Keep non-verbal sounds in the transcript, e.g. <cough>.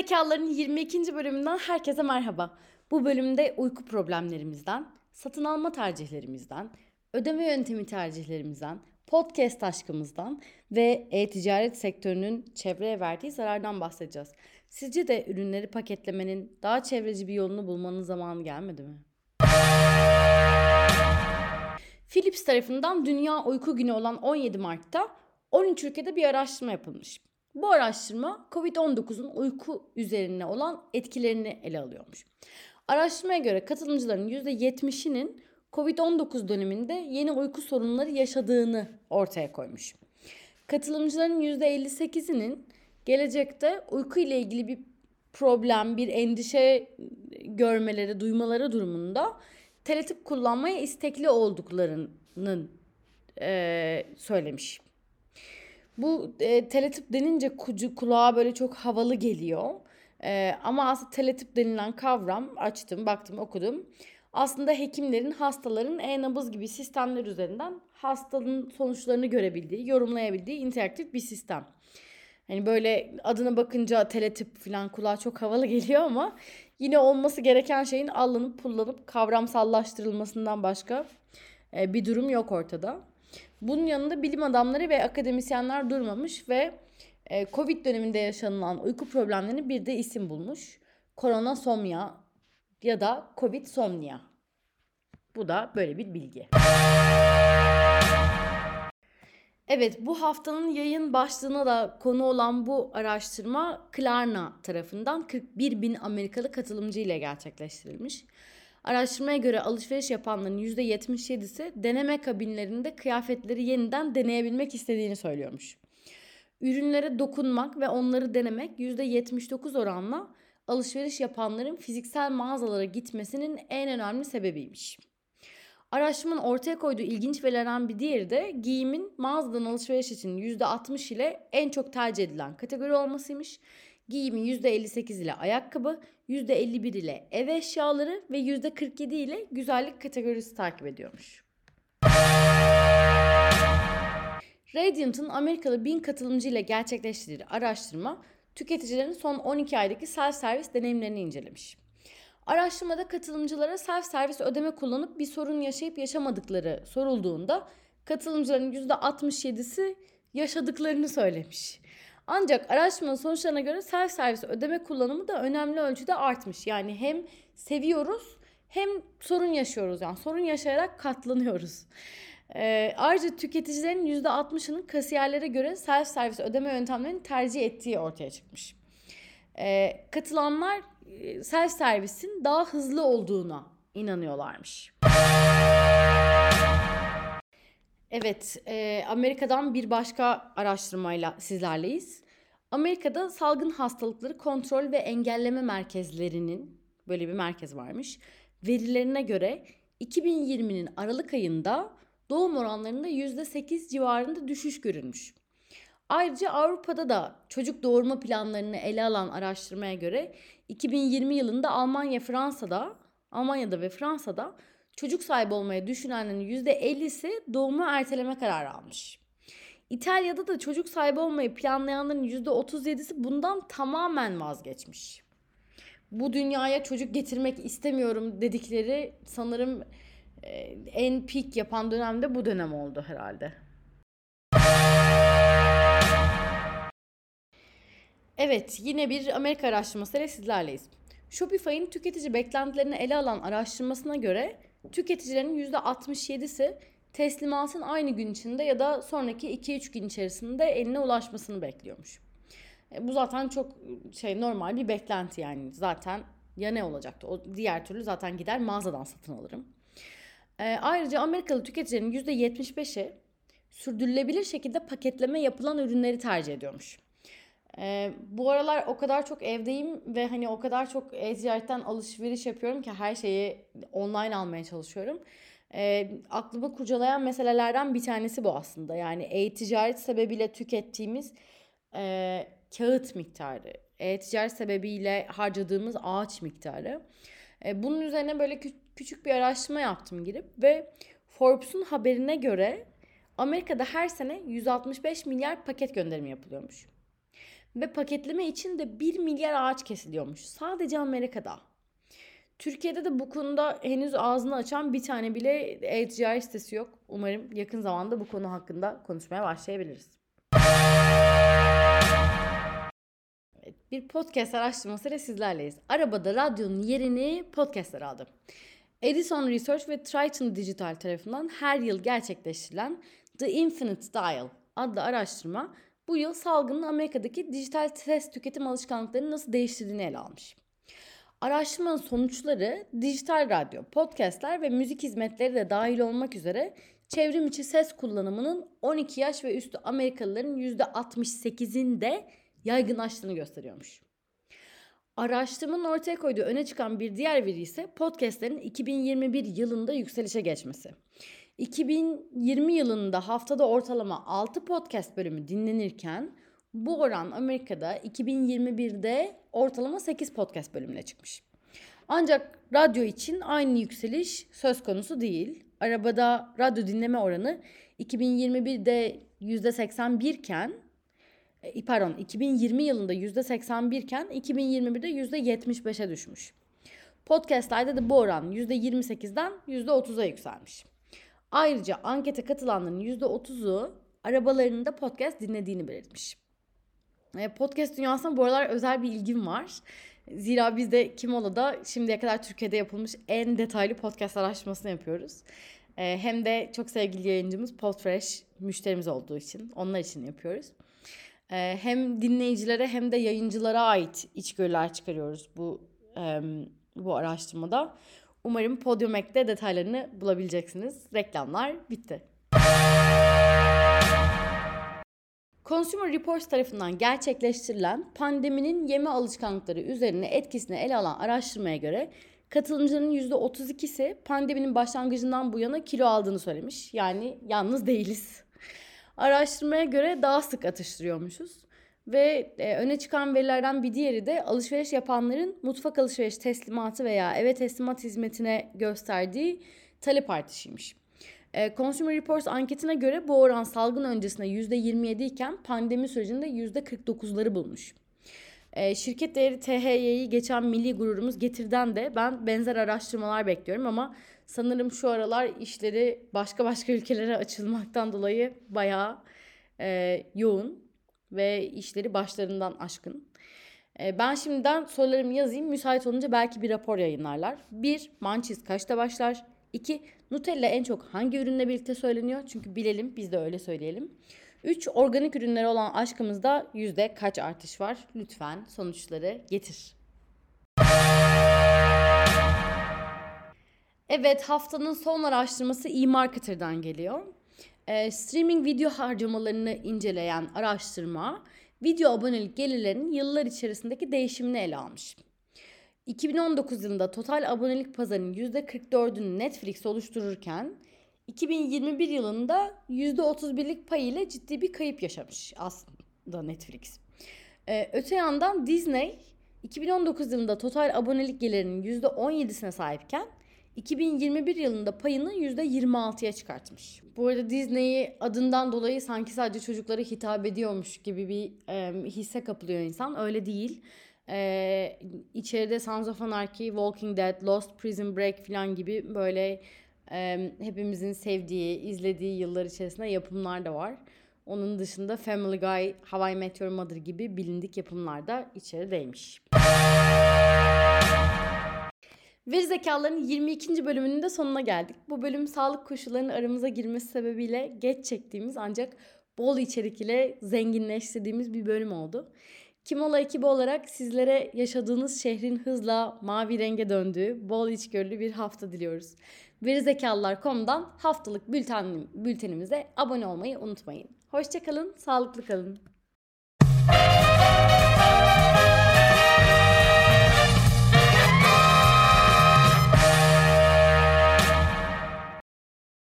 Zekaların 22. bölümünden herkese merhaba. Bu bölümde uyku problemlerimizden, satın alma tercihlerimizden, ödeme yöntemi tercihlerimizden, podcast aşkımızdan ve e-ticaret sektörünün çevreye verdiği zarardan bahsedeceğiz. Sizce de ürünleri paketlemenin daha çevreci bir yolunu bulmanın zamanı gelmedi mi? Philips tarafından Dünya Uyku Günü olan 17 Mart'ta 13 ülkede bir araştırma yapılmış. Bu araştırma COVID-19'un uyku üzerine olan etkilerini ele alıyormuş. Araştırmaya göre katılımcıların %70'inin COVID-19 döneminde yeni uyku sorunları yaşadığını ortaya koymuş. Katılımcıların %58'inin gelecekte uyku ile ilgili bir problem, bir endişe görmeleri, duymaları durumunda teletip kullanmaya istekli olduklarının e, söylemiş. Bu e, teletip denince kucu, kulağa böyle çok havalı geliyor. E, ama aslında teletip denilen kavram açtım, baktım, okudum. Aslında hekimlerin hastaların e-nabız gibi sistemler üzerinden hastanın sonuçlarını görebildiği, yorumlayabildiği interaktif bir sistem. Hani böyle adına bakınca teletip falan kulağa çok havalı <laughs> geliyor ama yine olması gereken şeyin alınıp pullanıp kavramsallaştırılmasından başka e, bir durum yok ortada. Bunun yanında bilim adamları ve akademisyenler durmamış ve e, Covid döneminde yaşanılan uyku problemlerine bir de isim bulmuş. Koronasomnia ya da Covid somnia. Bu da böyle bir bilgi. Evet bu haftanın yayın başlığına da konu olan bu araştırma Klarna tarafından 41 bin Amerikalı katılımcı ile gerçekleştirilmiş. Araştırmaya göre alışveriş yapanların %77'si deneme kabinlerinde kıyafetleri yeniden deneyebilmek istediğini söylüyormuş. Ürünlere dokunmak ve onları denemek %79 oranla alışveriş yapanların fiziksel mağazalara gitmesinin en önemli sebebiymiş. Araştırmanın ortaya koyduğu ilginç verilerden bir diğeri de giyimin mağazadan alışveriş için %60 ile en çok tercih edilen kategori olmasıymış. Giyimi %58 ile ayakkabı, %51 ile ev eşyaları ve %47 ile güzellik kategorisi takip ediyormuş. Radiant'ın Amerikalı 1000 katılımcı ile gerçekleştirdiği araştırma tüketicilerin son 12 aydaki self-servis deneyimlerini incelemiş. Araştırmada katılımcılara self-servis ödeme kullanıp bir sorun yaşayıp yaşamadıkları sorulduğunda katılımcıların %67'si yaşadıklarını söylemiş. Ancak araştırmanın sonuçlarına göre self servis ödeme kullanımı da önemli ölçüde artmış. Yani hem seviyoruz hem sorun yaşıyoruz. Yani sorun yaşayarak katlanıyoruz. Ee, ayrıca tüketicilerin %60'ının kasiyerlere göre self servis ödeme yöntemlerini tercih ettiği ortaya çıkmış. Ee, katılanlar e, self servisin daha hızlı olduğuna inanıyorlarmış. Evet, e, Amerika'dan bir başka araştırmayla sizlerleyiz. Amerika'da salgın hastalıkları kontrol ve engelleme merkezlerinin böyle bir merkez varmış. Verilerine göre 2020'nin Aralık ayında doğum oranlarında %8 civarında düşüş görülmüş. Ayrıca Avrupa'da da çocuk doğurma planlarını ele alan araştırmaya göre 2020 yılında Almanya, Fransa'da, Almanya'da ve Fransa'da çocuk sahibi olmayı düşünenlerin %50'si doğumu erteleme kararı almış. İtalya'da da çocuk sahibi olmayı planlayanların %37'si bundan tamamen vazgeçmiş. Bu dünyaya çocuk getirmek istemiyorum dedikleri sanırım e, en peak yapan dönemde bu dönem oldu herhalde. Evet, yine bir Amerika araştırmasıyla sizlerleyiz. Shopify'in tüketici beklentilerini ele alan araştırmasına göre tüketicilerin %67'si teslimatın aynı gün içinde ya da sonraki 2-3 gün içerisinde eline ulaşmasını bekliyormuş. E, bu zaten çok şey normal bir beklenti yani. Zaten ya ne olacaktı? O diğer türlü zaten gider mağazadan satın alırım. E, ayrıca Amerikalı tüketicilerin %75'i sürdürülebilir şekilde paketleme yapılan ürünleri tercih ediyormuş. Ee, bu aralar o kadar çok evdeyim ve hani o kadar çok e-ticaretten alışveriş yapıyorum ki her şeyi online almaya çalışıyorum. Ee, aklımı kurcalayan meselelerden bir tanesi bu aslında. Yani e-ticaret sebebiyle tükettiğimiz e, kağıt miktarı, e-ticaret sebebiyle harcadığımız ağaç miktarı. E, bunun üzerine böyle kü- küçük bir araştırma yaptım girip ve Forbes'un haberine göre Amerika'da her sene 165 milyar paket gönderimi yapılıyormuş. Ve paketleme için de 1 milyar ağaç kesiliyormuş. Sadece Amerika'da. Türkiye'de de bu konuda henüz ağzını açan bir tane bile e-ticaret sitesi yok. Umarım yakın zamanda bu konu hakkında konuşmaya başlayabiliriz. bir podcast araştırmasıyla sizlerleyiz. Arabada radyonun yerini podcastler aldı. Edison Research ve Triton Digital tarafından her yıl gerçekleştirilen The Infinite Dial adlı araştırma bu yıl salgının Amerika'daki dijital ses tüketim alışkanlıklarını nasıl değiştirdiğini ele almış. Araştırmanın sonuçları dijital radyo, podcastler ve müzik hizmetleri de dahil olmak üzere çevrim içi ses kullanımının 12 yaş ve üstü Amerikalıların %68'inde yaygınlaştığını gösteriyormuş. Araştırmanın ortaya koyduğu öne çıkan bir diğer veri ise podcastlerin 2021 yılında yükselişe geçmesi. 2020 yılında haftada ortalama 6 podcast bölümü dinlenirken bu oran Amerika'da 2021'de ortalama 8 podcast bölümüne çıkmış. Ancak radyo için aynı yükseliş söz konusu değil. Arabada radyo dinleme oranı 2021'de %81 iken pardon 2020 yılında %81 iken 2021'de %75'e düşmüş. Podcastlerde de bu oran %28'den %30'a yükselmiş. Ayrıca ankete katılanların %30'u arabalarında podcast dinlediğini belirtmiş. E, podcast dünyasına bu aralar özel bir ilgim var. Zira biz de Kimola'da şimdiye kadar Türkiye'de yapılmış en detaylı podcast araştırmasını yapıyoruz. E, hem de çok sevgili yayıncımız Podfresh müşterimiz olduğu için, onlar için yapıyoruz. E, hem dinleyicilere hem de yayıncılara ait içgörüler çıkarıyoruz bu bu araştırmada. Umarım Podium Ek'te detaylarını bulabileceksiniz. Reklamlar bitti. Consumer Reports tarafından gerçekleştirilen pandeminin yeme alışkanlıkları üzerine etkisini ele alan araştırmaya göre katılımcıların %32'si pandeminin başlangıcından bu yana kilo aldığını söylemiş. Yani yalnız değiliz. Araştırmaya göre daha sık atıştırıyormuşuz. Ve e, öne çıkan verilerden bir diğeri de alışveriş yapanların mutfak alışveriş teslimatı veya eve teslimat hizmetine gösterdiği talep artışıymış. E, Consumer Reports anketine göre bu oran salgın öncesinde %27 iken pandemi sürecinde %49'ları bulmuş. E, şirket değeri THY'yi geçen milli gururumuz Getir'den de ben benzer araştırmalar bekliyorum ama sanırım şu aralar işleri başka başka ülkelere açılmaktan dolayı bayağı e, yoğun ve işleri başlarından aşkın. E, ben şimdiden sorularımı yazayım. Müsait olunca belki bir rapor yayınlarlar. 1. Mançiz kaçta başlar? 2. Nutella en çok hangi ürünle birlikte söyleniyor? Çünkü bilelim biz de öyle söyleyelim. 3. Organik ürünlere olan aşkımızda yüzde kaç artış var? Lütfen sonuçları getir. Evet haftanın son araştırması eMarketer'dan geliyor. Ee, streaming video harcamalarını inceleyen araştırma video abonelik gelirlerinin yıllar içerisindeki değişimini ele almış. 2019 yılında total abonelik pazarının %44'ünü Netflix oluştururken 2021 yılında %31'lik pay ile ciddi bir kayıp yaşamış aslında Netflix. Ee, öte yandan Disney 2019 yılında total abonelik gelirinin %17'sine sahipken 2021 yılında payını %26'ya çıkartmış. Bu arada Disney'i adından dolayı sanki sadece çocuklara hitap ediyormuş gibi bir e, hisse kapılıyor insan. Öyle değil. E, içeride Sons of Anarchy, Walking Dead, Lost, Prison Break falan gibi böyle e, hepimizin sevdiği, izlediği yıllar içerisinde yapımlar da var. Onun dışında Family Guy, How I Met Your Mother gibi bilindik yapımlar da içerideymiş. Veri zekalarının 22. bölümünün de sonuna geldik. Bu bölüm sağlık koşullarının aramıza girmesi sebebiyle geç çektiğimiz ancak bol içerik ile zenginleştirdiğimiz bir bölüm oldu. Kimola ekibi olarak sizlere yaşadığınız şehrin hızla mavi renge döndüğü bol içgörülü bir hafta diliyoruz. Verizekalılar.com'dan haftalık bülten, bültenimize abone olmayı unutmayın. Hoşçakalın, sağlıklı kalın.